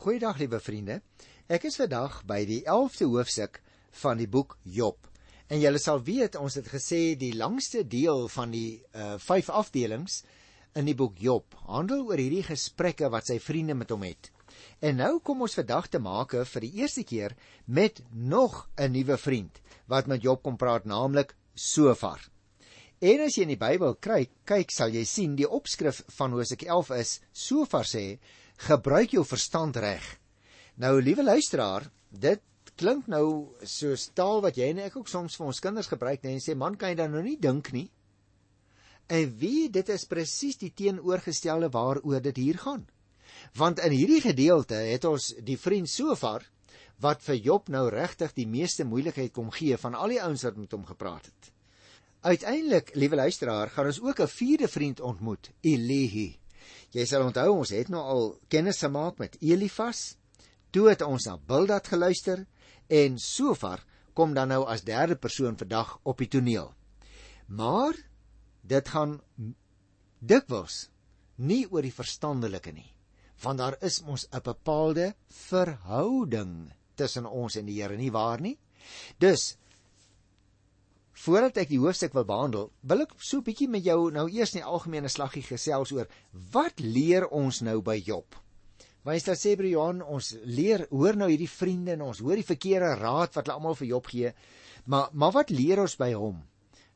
Goeiedag liewe vriende. Ek is vandag by die 11de hoofstuk van die boek Job. En julle sal weet ons het gesê die langste deel van die uh vyf afdelings in die boek Job handel oor hierdie gesprekke wat sy vriende met hom het. En nou kom ons vandag te maak vir die eerste keer met nog 'n nuwe vriend wat met Job kom praat, naamlik Sofar. En as jy in die Bybel kyk, kyk sal jy sien die opskrif van Hosea 11 is Sofar sê gebruik jou verstand reg. Nou liewe luisteraar, dit klink nou soos taal wat jy en ek ook soms vir ons kinders gebruik, net en sê man kan jy dan nou nie dink nie. En wie dit is presies die teenoorgestelde waaroor dit hier gaan. Want in hierdie gedeelte het ons die vriend Sofar wat vir Job nou regtig die meeste moeilikheid kom gee van al die ouens wat met hom gepraat het. Uiteindelik, liewe luisteraar, gaan ons ook 'n vierde vriend ontmoet, Elihi. Jy sal onthou ons het nou al kennis gemaak met Elifas. Toe het ons na Bildad geluister en Sofar kom dan nou as derde persoon vandag op die toneel. Maar dit gaan dikwels nie oor die verstandelike nie, want daar is mos 'n bepaalde verhouding tussen ons en die Here nie waar nie. Dus Voordat ek die hoofstuk wil behandel, wil ek so 'n bietjie met jou nou eers net algemene slaggie gesels oor wat leer ons nou by Job. Want dit sê Johan, ons leer hoor nou hierdie vriende en ons hoor die verkeerde raad wat hulle almal vir Job gee. Maar maar wat leer ons by hom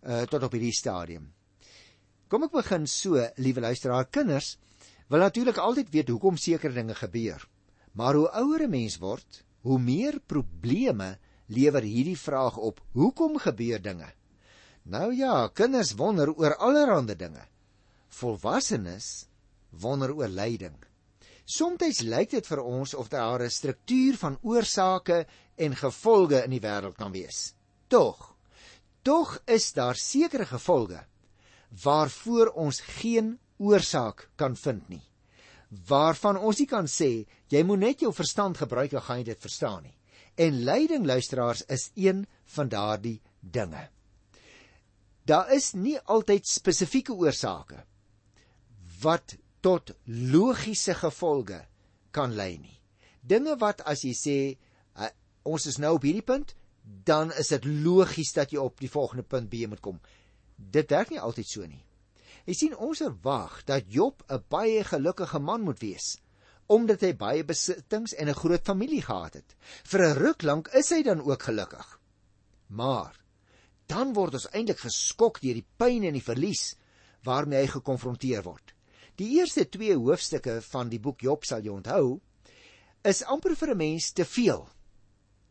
uh tot op hierdie stadium? Kom ek begin so, liewe luisteraar, kinders wil natuurlik altyd weet hoekom sekere dinge gebeur. Maar hoe ouer 'n mens word, hoe meer probleme lewer hierdie vraag op: Hoekom gebeur dinge? Nou ja, kinders wonder oor allerlei dinge. Volwassenes wonder oor lyding. Somstyds lyk dit vir ons of daar 'n struktuur van oorsake en gevolge in die wêreld kan wees. Tog, tog is daar sekere gevolge waarvoor ons geen oorsaak kan vind nie. Waarvan ons nie kan sê jy moet net jou verstand gebruik en gaan jy dit verstaan nie. En lyding luisteraars is een van daardie dinge. Daar is nie altyd spesifieke oorsake wat tot logiese gevolge kan lei nie. Dinge wat as jy sê uh, ons is nou op hierdie punt, dan is dit logies dat jy op die volgende punt B moet kom. Dit werk nie altyd so nie. Jy sien ons verwag dat Job 'n baie gelukkige man moet wees omdat hy baie besittings en 'n groot familie gehad het. Vir 'n ruk lank is hy dan ook gelukkig. Maar dan word ons eintlik geskok deur die pyn en die verlies waarmee hy gekonfronteer word. Die eerste 2 hoofstukke van die boek Job sal jy onthou, is amper vir 'n mens te veel,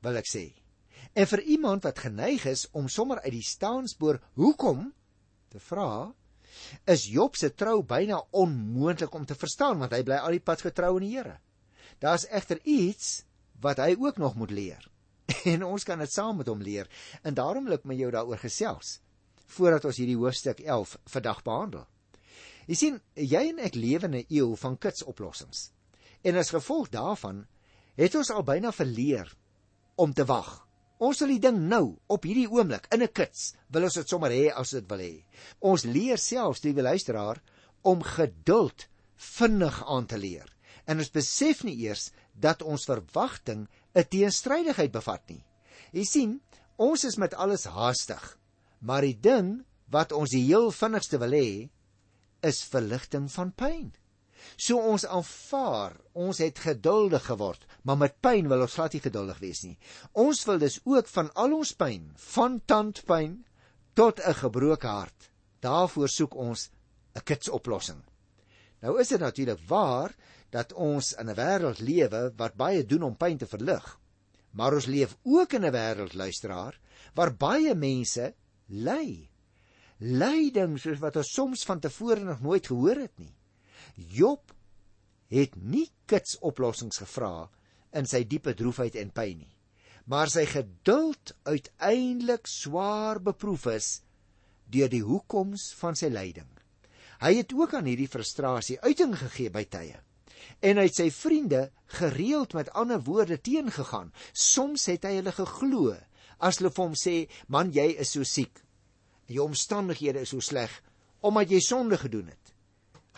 wil ek sê. En vir iemand wat geneig is om sommer uit die staanspoor hoekom te vra, is Job se trou byna onmoontlik om te verstaan want hy bly al die pad getrou aan die Here. Daar's egter iets wat hy ook nog moet leer. En ons kan dit saam met hom leer. En daarom wil ek met jou daaroor gesels voordat ons hierdie hoofstuk 11 vandag behandel. Jy sien, jy en ek lewe in 'n eeu van kitsoplossings. En as gevolg daarvan het ons al byna verleer om te wag Ons wil die ding nou op hierdie oomblik in 'n kits. Wil ons dit sommer hê as dit wil hê. Ons leer selfs die luisteraar om geduld vinnig aan te leer. En ons besef nie eers dat ons verwagting 'n teenstrydigheid bevat nie. Jy sien, ons is met alles haastig. Maar die ding wat ons die heel vinnigste wil hê, is verligting van pyn. So ons aanvaar, ons het geduldig geword, maar met pyn wil ons glad nie geduldig wees nie. Ons wil dus ook van al ons pyn, van tandpyn tot 'n gebroke hart. Daarvoor soek ons 'n kitsoplossing. Nou is dit natuurlik waar dat ons in 'n wêreld lewe wat baie doen om pyn te verlig. Maar ons leef ook in 'n wêreld luisteraar waar baie mense ly. Lyding soos wat ons soms van tevore nog nooit gehoor het nie. Job het nie kitsoplossings gevra in sy diepe droefheid en pyn nie, maar sy geduld uiteindelik swaar beproef is deur die hoekoms van sy lyding. Hy het ook aan hierdie frustrasie uiting gegee by tye en hy het sy vriende gereeld met ander woorde teengegaan. Soms het hy hulle geglo as hulle vir hom sê, "Man, jy is so siek. Jou omstandighede is so sleg omdat jy sonde gedoen het."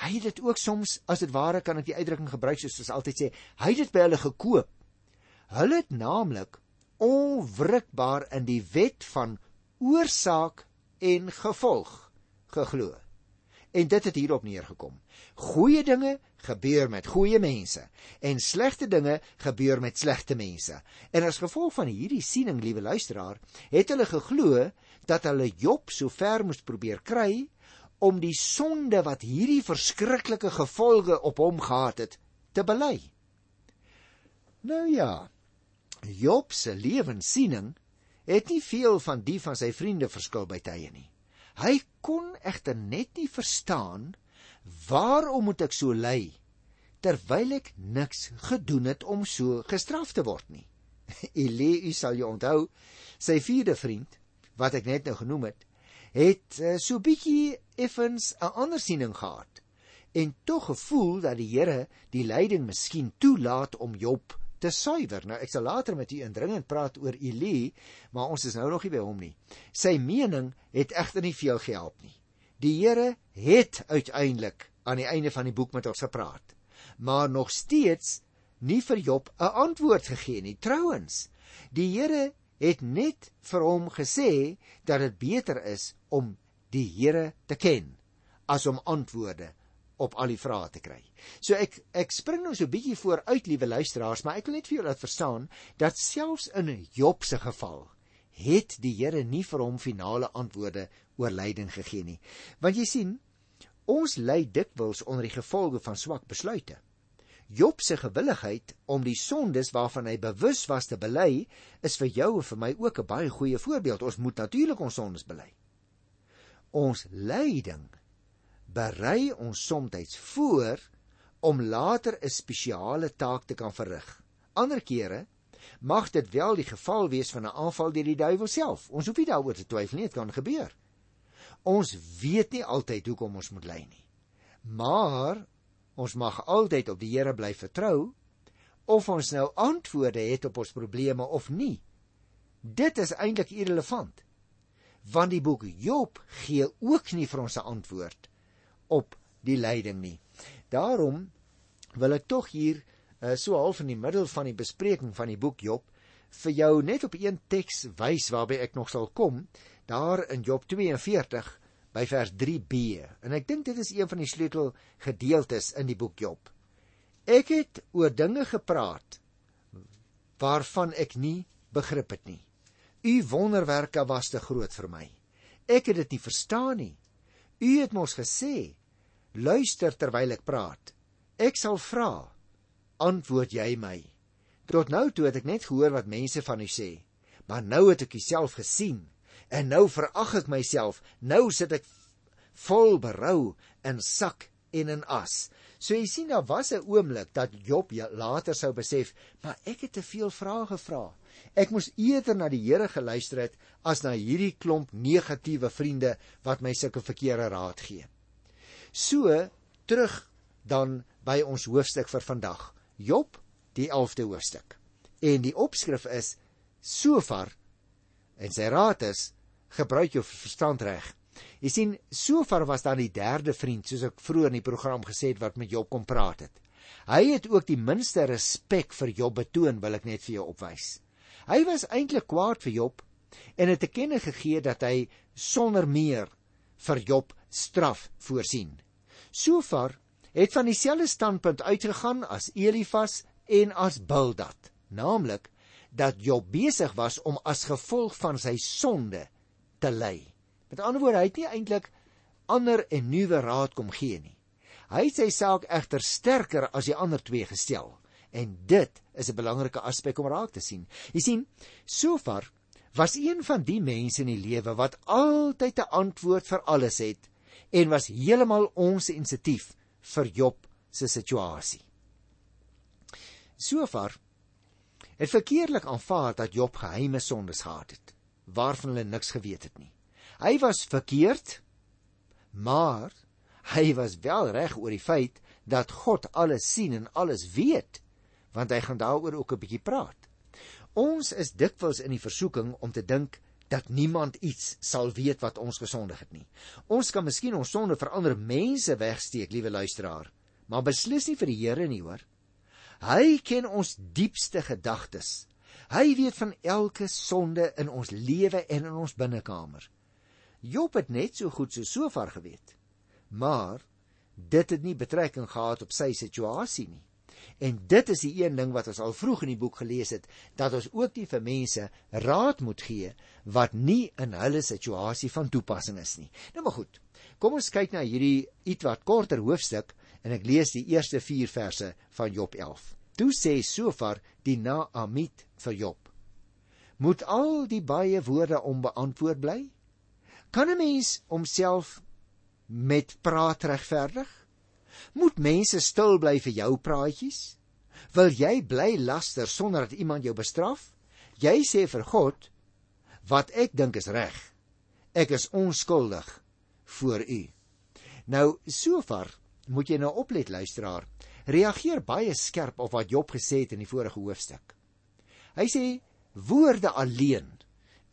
Hy het dit ook soms as dit ware kan ek die uitdrukking gebruik soos ons altyd sê, hy het dit by hulle gekoop. Hulle het naamlik onwrikbaar in die wet van oorsaak en gevolg geglo. En dit het hierop neergekom. Goeie dinge gebeur met goeie mense en slegte dinge gebeur met slegte mense. En as gevolg van hierdie siening, liewe luisteraar, het hulle geglo dat hulle Job so ver moes probeer kry om die sonde wat hierdie verskriklike gevolge op hom gehad het te bely. Nou ja, Job se lewenssiening het nie veel van die van sy vriende verskil by tye nie. Hy kon egter net nie verstaan waarom moet ek so ly terwyl ek niks gedoen het om so gestraf te word nie. Elie, u sal jou onthou, sy vierde vriend wat ek net nou genoem het, het uh, so bietjie effens 'n ander siening gehad en tog gevoel dat die Here die lyding miskien toelaat om Job te suiwer. Nou ek sal later met u indringend praat oor Elie, maar ons is nou nog nie by hom nie. Sy mening het egter nie veel gehelp nie. Die Here het uiteindelik aan die einde van die boek met ons gepraat, maar nog steeds nie vir Job 'n antwoord gegee nie. Trouwens, die Here het net vir hom gesê dat dit beter is om die Here te ken as om antwoorde op al die vrae te kry. So ek ek spring nou so 'n bietjie vooruit, liewe luisteraars, maar ek wil net vir julle laat verstaan dat selfs in Job se geval het die Here nie vir hom finale antwoorde oor lyding gegee nie. Want jy sien, ons ly dikwels onder die gevolge van swak besluite. Job se gewilligheid om die sondes waarvan hy bewus was te bely, is vir jou en vir my ook 'n baie goeie voorbeeld. Ons moet natuurlik ons sondes bely. Ons lyding berei ons soms voor om later 'n spesiale taak te kan verrig. Ander kere mag dit wel die geval wees van 'n aanval deur die duiwel self. Ons hoef nie daaroor te twyfel nie, dit kan gebeur. Ons weet nie altyd hoekom ons moet ly nie. Maar ons mag altyd op die Here bly vertrou of ons nou antwoorde het op ons probleme of nie. Dit is eintlik irrelevant. Want die boek Job gee ook nie vir ons 'n antwoord op die lyding nie. Daarom wil ek tog hier uh, so half in die middel van die bespreking van die boek Job vir jou net op een teks wys waarby ek nog sal kom, daar in Job 42 by vers 3b. En ek dink dit is een van die sleutel gedeeltes in die boek Job. Ek het oor dinge gepraat waarvan ek nie begrip het nie. U wonderwerke was te groot vir my. Ek het dit nie verstaan nie. U het mos gesê: "Luister terwyl ek praat. Ek sal vra, antwoord jy my." Tot nou toe het ek net gehoor wat mense van u sê, maar nou het ek uself gesien en nou verag ek myself. Nou sit ek vol berou in sak en in as. So jy sien daar was 'n oomblik dat Job later sou besef, maar ek het te veel vrae gevra. Ek moes eerder na die Here geluister het as na hierdie klomp negatiewe vriende wat my sulke verkeerde raad gee. So terug dan by ons hoofstuk vir vandag. Job, die 11de hoofstuk. En die opskrif is Sofar en sy raad is gebruik jou verstand reg. Jy sien, Sofar was dan die derde vriend soos ek vroeër in die program gesê het wat met Job kom praat het. Hy het ook die minste respek vir Job betoon, wil ek net vir jou opwys. Hy was eintlik kwaad vir Job en het te kenne gegee dat hy sonder meer vir Job straf voorsien. Sofar het van dieselfde standpunt uitgegaan as Elifas en as Bildad, naamlik dat Job besig was om as gevolg van sy sonde te ly. Met ander woorde, hy het nie eintlik ander en nuwe raad kom gee nie. Hy het sy saak egter sterker as die ander twee gestel. En dit is 'n belangrike aspek om raak te sien. Jy sien, Sofar was een van die mense in die lewe wat altyd 'n antwoord vir alles het en was heeltemal onsensitief vir Job se situasie. Sofar het verkeerlik aanvaar dat Job geheime sondes gehad het waarvan hulle niks geweet het nie. Hy was verkeerd, maar hy was wel reg oor die feit dat God alles sien en alles weet want hy gaan daaroor ook 'n bietjie praat. Ons is dikwels in die versoeking om te dink dat niemand iets sal weet wat ons gesondig het nie. Ons kan miskien ons sonde vir ander mense wegsteek, liewe luisteraar, maar beslis nie vir die Here nie, hoor. Hy ken ons diepste gedagtes. Hy weet van elke sonde in ons lewe en in ons binnekamer. Job het net so goed so sover geweet. Maar dit het nie betrekking gehad op sy situasie nie. En dit is die een ding wat ons al vroeg in die boek gelees het, dat ons ook nie vir mense raad moet gee wat nie in hulle situasie van toepassing is nie. Nou maar goed. Kom ons kyk na hierdie ietwat korter hoofstuk en ek lees die eerste 4 verse van Job 11. Toe sê Sofar die Naamit vir Job: Moet al die baie woorde onbeantwoord bly? Kan 'n mens homself met praat regverdig? Moet mense stil bly vir jou praatjies? Wil jy bly laster sonder dat iemand jou bestraf? Jy sê vir God wat ek dink is reg. Ek is onskuldig voor u. Nou sover moet jy nou oplet luisteraar. Reageer baie skerp op wat Job gesê het in die vorige hoofstuk. Hy sê woorde alleen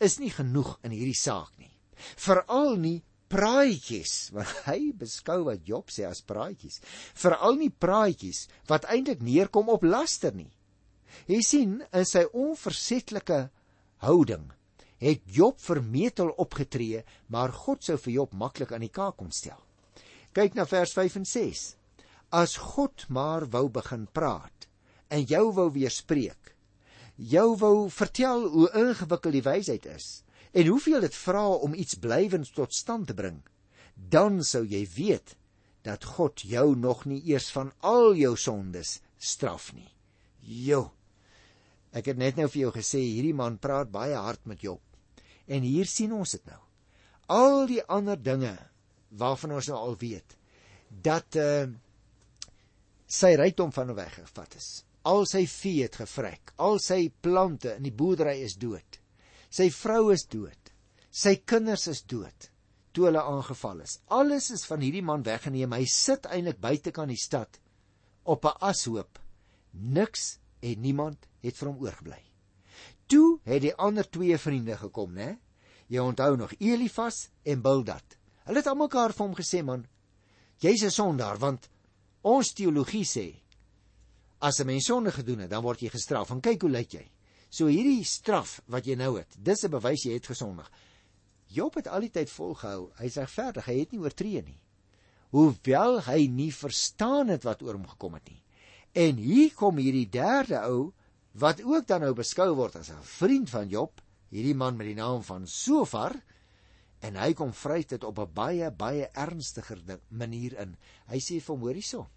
is nie genoeg in hierdie saak nie veral nie praatjies want hy beskou wat Job sê as praatjies. Veral nie praatjies wat eintlik neerkom op laster nie. Jy sien in sy onversetlike houding het Job vermetel opgetree maar God sou vir Job maklik aan die kaak kom stel. Kyk na vers 5 en 6 as God maar wou begin praat en jou wou weerspreek jou wou vertel hoe ingewikkeld die wysheid is en hoeveel dit vra om iets blywends tot stand te bring, dan sou jy weet dat God jou nog nie eers van al jou sondes straf nie. Jo. Ek het net nou vir jou gesê hierdie man praat baie hard met Job. En hier sien ons dit nou. Al die ander dinge waarvan ons nou al weet dat uh sy rykdom van weggevat is. Al sy vee het gevrek, al sy plante in die boerdery is dood. Sy vrou is dood. Sy kinders is dood toe hulle aangeval is. Alles is van hierdie man weggeneem. Hy sit eintlik buite kan die stad op 'n ashoop. Niks en niemand het vir hom oorgebly. Toe het die ander twee vriende gekom, né? Jy onthou nog Elifas en Bildad. Hulle het almekaar vir hom gesê, man, jy's 'n sondaar want ons teologie sê as 'n mens sonde gedoen het, dan word jy gestraf. En kyk hoe lyk jy. So hierdie straf wat jy nou het, dis 'n bewys jy het gesondig. Job het al die tyd volgehou. Hy's regverdig, hy het nie oortree nie. Hoewel hy nie verstaan het wat oor hom gekom het nie. En hier kom hierdie derde ou wat ook dan nou beskou word as 'n vriend van Job, hierdie man met die naam van Sofar, en hy kom vry dit op 'n baie baie ernstiger manier in. Hy sê vir hom: "Hoor hierso.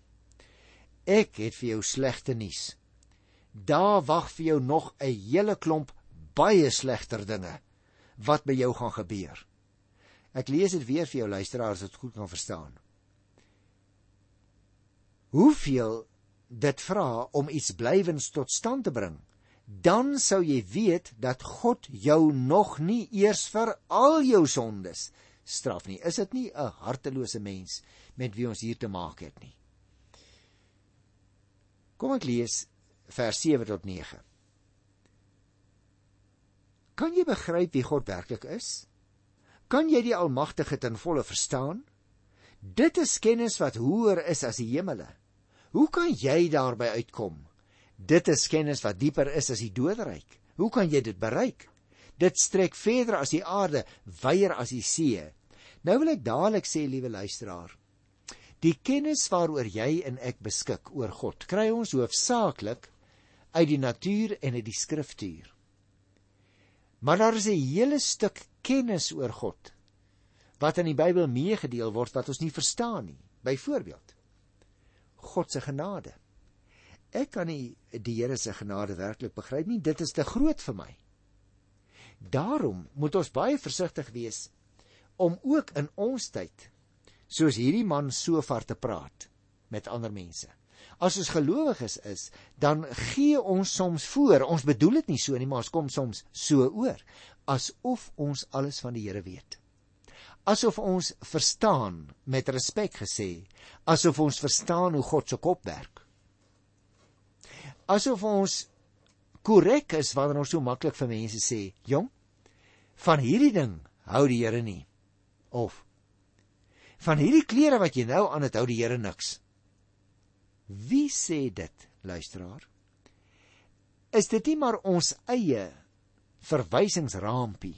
Ek het vir jou slegte nuus daar wag vir jou nog 'n hele klomp baie slegter dinge wat by jou gaan gebeur. Ek lees dit weer vir jou luisteraars dit goed kan verstaan. Hoeveel dit vra om iets blywends tot stand te bring, dan sou jy weet dat God jou nog nie eers vir al jou sondes straf nie. Is dit nie 'n hartelose mens met wie ons hier te maak het nie? Kom ek lees vers 7 tot 9. Kan jy begryp wie God werklik is? Kan jy die Almagtige ten volle verstaan? Dit is kennis wat hoër is as die hemele. Hoe kan jy daarby uitkom? Dit is kennis wat dieper is as die doderyk. Hoe kan jy dit bereik? Dit strek verder as die aarde, wyer as die see. Nou wil ek dadelik sê, liewe luisteraar, die kennis waaroor jy en ek beskik oor God, kry ons hoofsaaklik uit die natuur en uit die skriftuur. Maar daar is 'n hele stuk kennis oor God wat in die Bybel meegedeel word wat ons nie verstaan nie. Byvoorbeeld God se genade. Ek kan nie die Here se genade werklik begryp nie. Dit is te groot vir my. Daarom moet ons baie versigtig wees om ook in ons tyd soos hierdie man so ver te praat met ander mense. As ons gelowiges is, dan gee ons soms voor, ons bedoel dit nie so nie, maar ons kom soms so oor asof ons alles van die Here weet. Asof ons verstaan met respek gesê, asof ons verstaan hoe God se kop werk. Asof ons korrek is wanneer ons so maklik vir mense sê, "Jong, van hierdie ding hou die Here nie. Of van hierdie klere wat jy nou aan het hou die Here niks. Wie sê dit, luisteraar? Is dit nie maar ons eie verwysingsraampie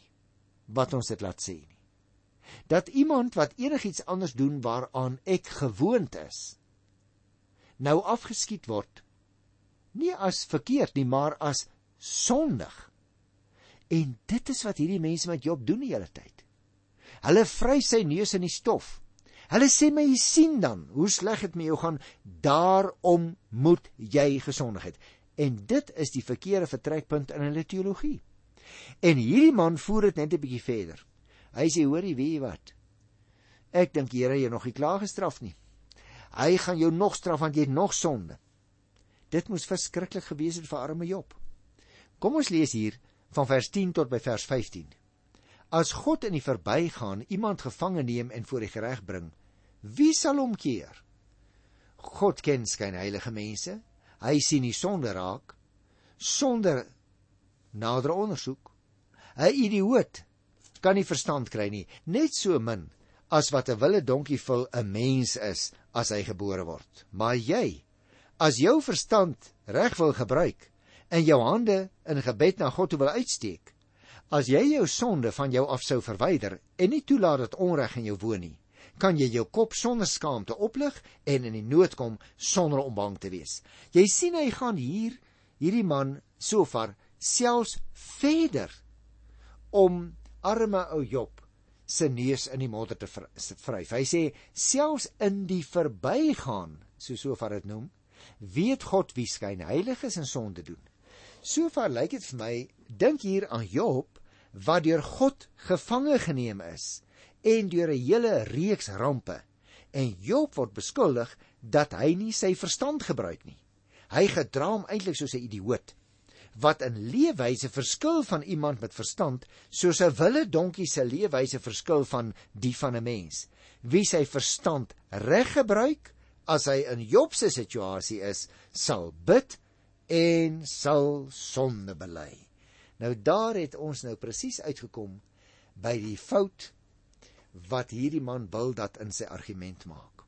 wat ons dit laat sê nie? Dat iemand wat enigiets anders doen waaraan ek gewoond is, nou afgeskiet word nie as verkeerd nie, maar as sondig. En dit is wat hierdie mense met Job doen die hele tyd. Hulle vry sy neus in die stof. Hulle sê my sien dan hoe sleg dit met jou gaan, daarom moet jy gesondigheid. En dit is die verkeerde vertrekpunt in hulle teologie. En hierdie man voer dit net 'n bietjie verder. Hy sê hoorie, weet jy wat? Ek dink die Here jou nog nie klaar gestraf nie. Hy gaan jou nog straf want jy het nog sonde. Dit moes verskriklik gewees het vir arme Job. Kom ons lees hier van vers 10 tot by vers 15. As God in die verbygaan iemand gevange neem en voor die reg bring, wie sal hom keer? God ken skyn heilige mense. Hy sien die sonde raak sonder nader ondersoek. 'n Idioot kan nie verstand kry nie, net so min as wat 'n wille donkie vul 'n mens is as hy gebore word. Maar jy, as jou verstand reg wil gebruik, en jou hande in gebed na God wil uitsteek, as jy jou sonde van jou af sou verwyder en nie toelaat dat onreg in jou woon nie, kan jy jou kop sonder skaamte oplig en in die nood kom sonder om bang te wees. Jy sien hy gaan hier hierdie man sofar selfs verder om arme ou Job se neus in die modder te vryf. Hy sê selfs in die verbygaan, so sofar dit noem, weet God wie skyn heilig is en sonde doen. Sover lyk dit vir my, dink hier aan Job wat deur God gevange geneem is en deur 'n hele reeks rampe. En Job word beskuldig dat hy nie sy verstand gebruik nie. Hy gedra hom eintlik soos 'n idioot wat in leefwyse verskil van iemand met verstand, soos 'n wille donkie se leefwyse verskil van die van 'n mens. Wie sy verstand reg gebruik, as hy in Job se situasie is, sal bid en sal sonde bely. Nou daar het ons nou presies uitgekom by die fout wat hierdie man Bildad in sy argument maak.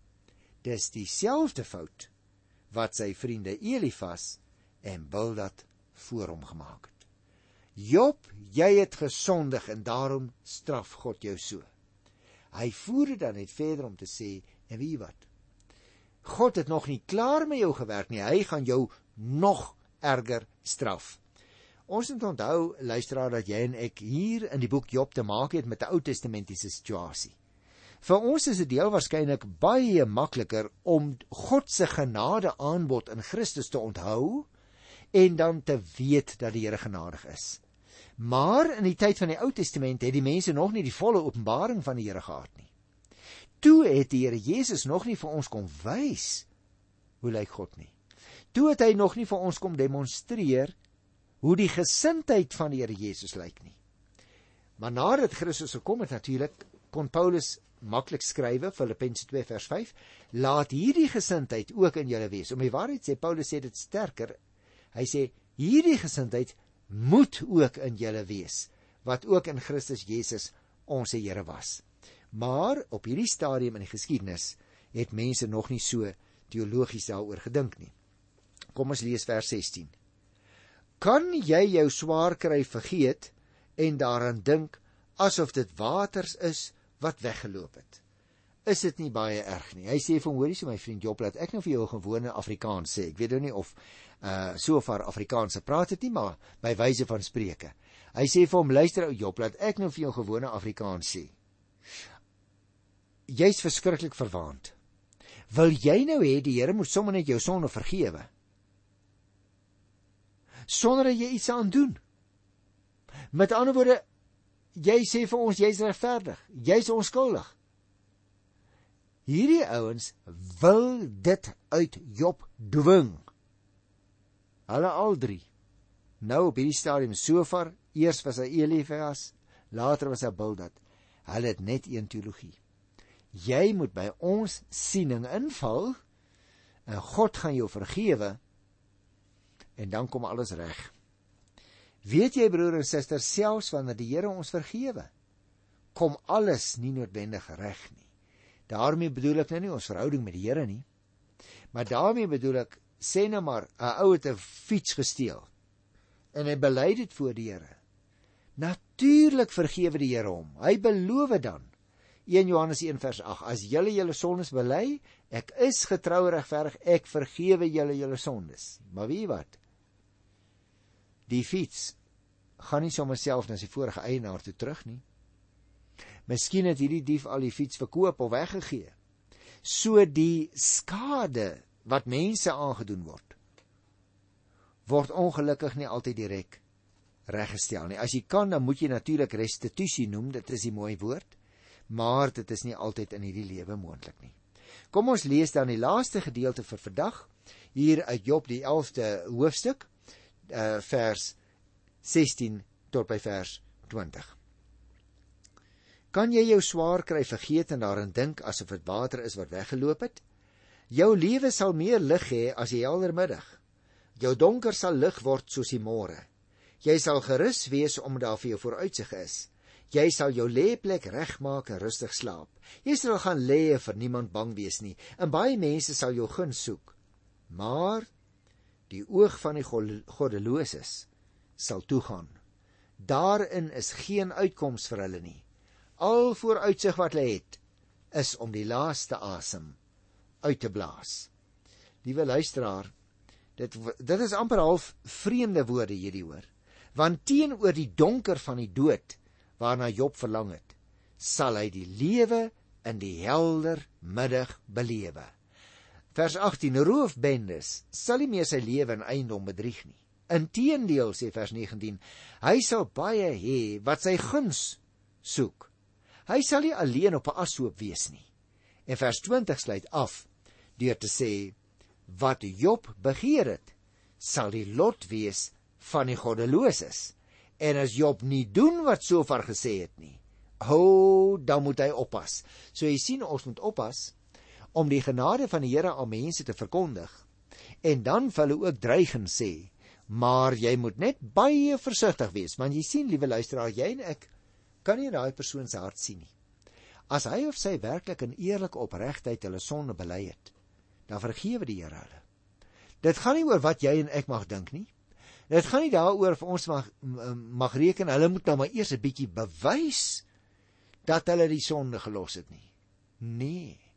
Dis dieselfde fout wat sy vriende Elifas en Bildad voor hom gemaak het. Job, jy het gesondig en daarom straf God jou so. Hy voer dit dan net verder om te sê, en wie wat? God het nog nie klaar met jou gewerk nie. Hy gaan jou nog erger straf. Ons moet onthou luisteraar dat jy en ek hier in die boek Job te maak het met 'n Ou Testamentiese situasie. Vir ons is dit heel waarskynlik baie makliker om God se genade aanbod in Christus te onthou en dan te weet dat die Here genadig is. Maar in die tyd van die Ou Testament het die mense nog nie die volle openbaring van die Here gehad nie. Toe het die Here Jesus nog nie vir ons kom wys hoe lyk God nie toe het hy nog nie vir ons kom demonstreer hoe die gesindheid van die Here Jesus lyk nie. Maar nadat Christus gekom het natuurlik kon Paulus maklik skrywe Filippense 2 vers 5 laat hierdie gesindheid ook in julle wees. Om die waarheid sê Paulus sê dit sterker. Hy sê hierdie gesindheid moet ook in julle wees wat ook in Christus Jesus ons Here was. Maar op hierdie stadium in die geskiedenis het mense nog nie so teologies daaroor gedink nie. Kom ons lees vers 16. Kan jy jou swaar kry vergeet en daaraan dink asof dit waters is wat weggeloop het? Is dit nie baie erg nie? Hy sê vir hoorie so my vriend Job dat ek nou vir jou 'n gewone Afrikaans sê. Ek weet nou nie of uh so ver Afrikaans se praat dit nie, maar by wyse van spreuke. Hy sê vir hom luister ou Job dat ek nou vir jou gewone Afrikaans sê. Jy's verskriklik verwaand. Wil jy nou hê die Here moet sommer net jou sonde vergewe? Sonder dat jy iets aan doen. Met ander woorde, jy sê vir ons jy's regverdig, jy's onskuldig. Hierdie ouens wil dit uit Job dwing. Hulle al drie. Nou op hierdie stadium sover, eers was hy Elias, later was hy Bildad. Hulle het net een teologie. Jy moet by ons siening inval en God gaan jou vergewe en dan kom alles reg. Weet jy broer en suster, selfs wanneer die Here ons vergewe, kom alles nie noodwendig reg nie. daarmee bedoel ek nou nie ons verhouding met die Here nie. Maar daarmee bedoel ek sê nou maar 'n ou het 'n fiets gesteel en hy bely dit voor die Here. Natuurlik vergewe die Here hom. Hy beloof dan 1 Johannes 1 vers 8 as julle julle sondes bely, ek is getrou en regverdig, ek vergewe julle julle sondes. Maar wie wat? Die fiets gaan nie sommer self na sy vorige eienaar toe terug nie. Miskien het hierdie dief al die fiets verkoop of weggegee. So die skade wat mense aangedoen word word ongelukkig nie altyd direk reggestel nie. As jy kan, dan moet jy natuurlik restituisie noem, dit is 'n mooi woord, maar dit is nie altyd in hierdie lewe moontlik nie. Kom ons lees dan die laaste gedeelte vir vandag hier uit Job die 11de hoofstuk, uh vers 16 tot by vers 20. Kan jy jou swaar kry vergeet en daarin dink asof dit water is wat weggeloop het? Jou lewe sal meer lig hê as die helder middag. Jou donker sal lig word soos die môre. Jy sal gerus wees omdat daar vir jou vooruitsig is. Jy sal jou lêplek regmaak en rustig slaap. Jy sal gaan lê en vir niemand bang wees nie. En baie mense sal jou guns soek. Maar die oog van die goddeloses sal toegaan. Daarin is geen uitkoms vir hulle nie al vooruitsig wat hulle het is om die laaste asem uit te blaas. Liewe luisteraar, dit dit is amper half vreemde woorde hierdie hoor. Want teenoor die donker van die dood waarna Job verlang het, sal hy die lewe in die helder middag belewe. Vers 18: Roofbendes sal nie meer sy lewe en eiendom bedrieg nie. Inteendeel sê vers 19: Hy sal baie hê wat sy guns soek. Hy sal nie alleen op 'n ashoop wees nie. En vers 20 sluit af deur te sê wat Job begeer het, sal die lot wees van die goddeloses. En as Job nie doen wat sover gesê het nie, ho, dan moet hy oppas. So jy sien ons moet oppas om die genade van die Here aan mense te verkondig. En dan vir hulle ook dreig en sê, maar jy moet net baie versigtig wees, want jy sien liewe luisteraar, jy en ek kan nie daai persoon se hart sien nie. As hy of sy werklik in eerlike opregtheid hulle sonde bely het, dan vergewe die Here hulle. Dit gaan nie oor wat jy en ek mag dink nie. Dit gaan nie daaroor of ons mag mag reken hulle moet nou maar eers 'n bietjie bewys dat hulle die sonde gelos het nie. Nee.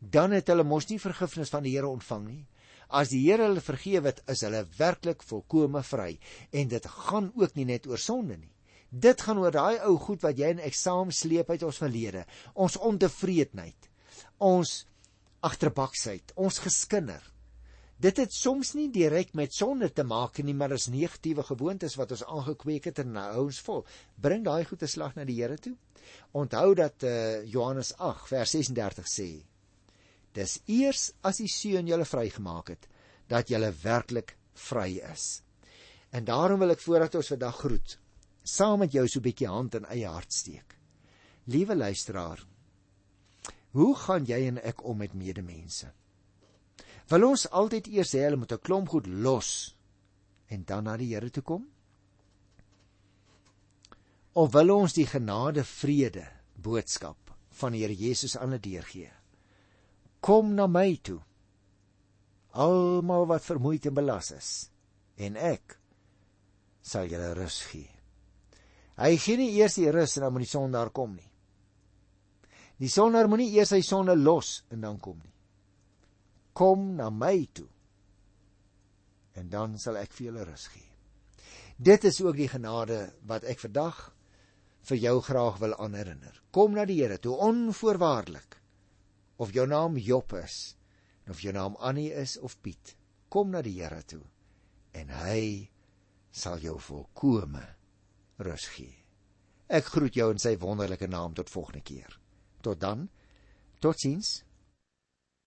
Dan het hulle mos nie vergifnis van die Here ontvang nie. As die Here hulle vergewe het, is hulle werklik volkome vry en dit gaan ook nie net oor sonde nie. Dit gaan oor daai ou goed wat jy en ek saam sleep uit ons verlede. Ons ontevredenheid. Ons agterbaksheid, ons geskinder. Dit het soms nie direk met sonde te maak nie, maar is negatiewe gewoontes wat ons aangekweek het en nou hou ons vol. Bring daai goeie slag na die Here toe. Onthou dat uh, Johannes 8 vers 36 sê: Dis eers as die Seun julle vrygemaak het dat julle werklik vry is. En daarom wil ek voordat ons vandag groet, saam met jou so 'n bietjie hand in eie hart steek. Liewe luisteraar, hoe gaan jy en ek om met medemense? Wil ons altyd eers hê hulle moet 'n klomp goed los en dan na die Here toe kom? Of wil ons die genade vrede boodskap van die Here Jesus aan hulle deurgee? Kom na my toe. Almal wat vermoeid en belas is, en ek sal julle rus gee. Hy gee nie eers die rus en dan moet die sondaar kom nie. Die sondaar moenie eers sy sonde los en dan kom nie. Kom na my toe. En dan sal ek vir julle rus gee. Dit is ook die genade wat ek vandag vir jou graag wil aanherinner. Kom na die Here toe onvoorwaardelik. Of jou naam Job is, of jou naam Annie is of Piet, kom na die Here toe en hy sal jou volkome rus gee. Ek groet jou in sy wonderlike naam tot volgende keer. Tot dan. Totsiens.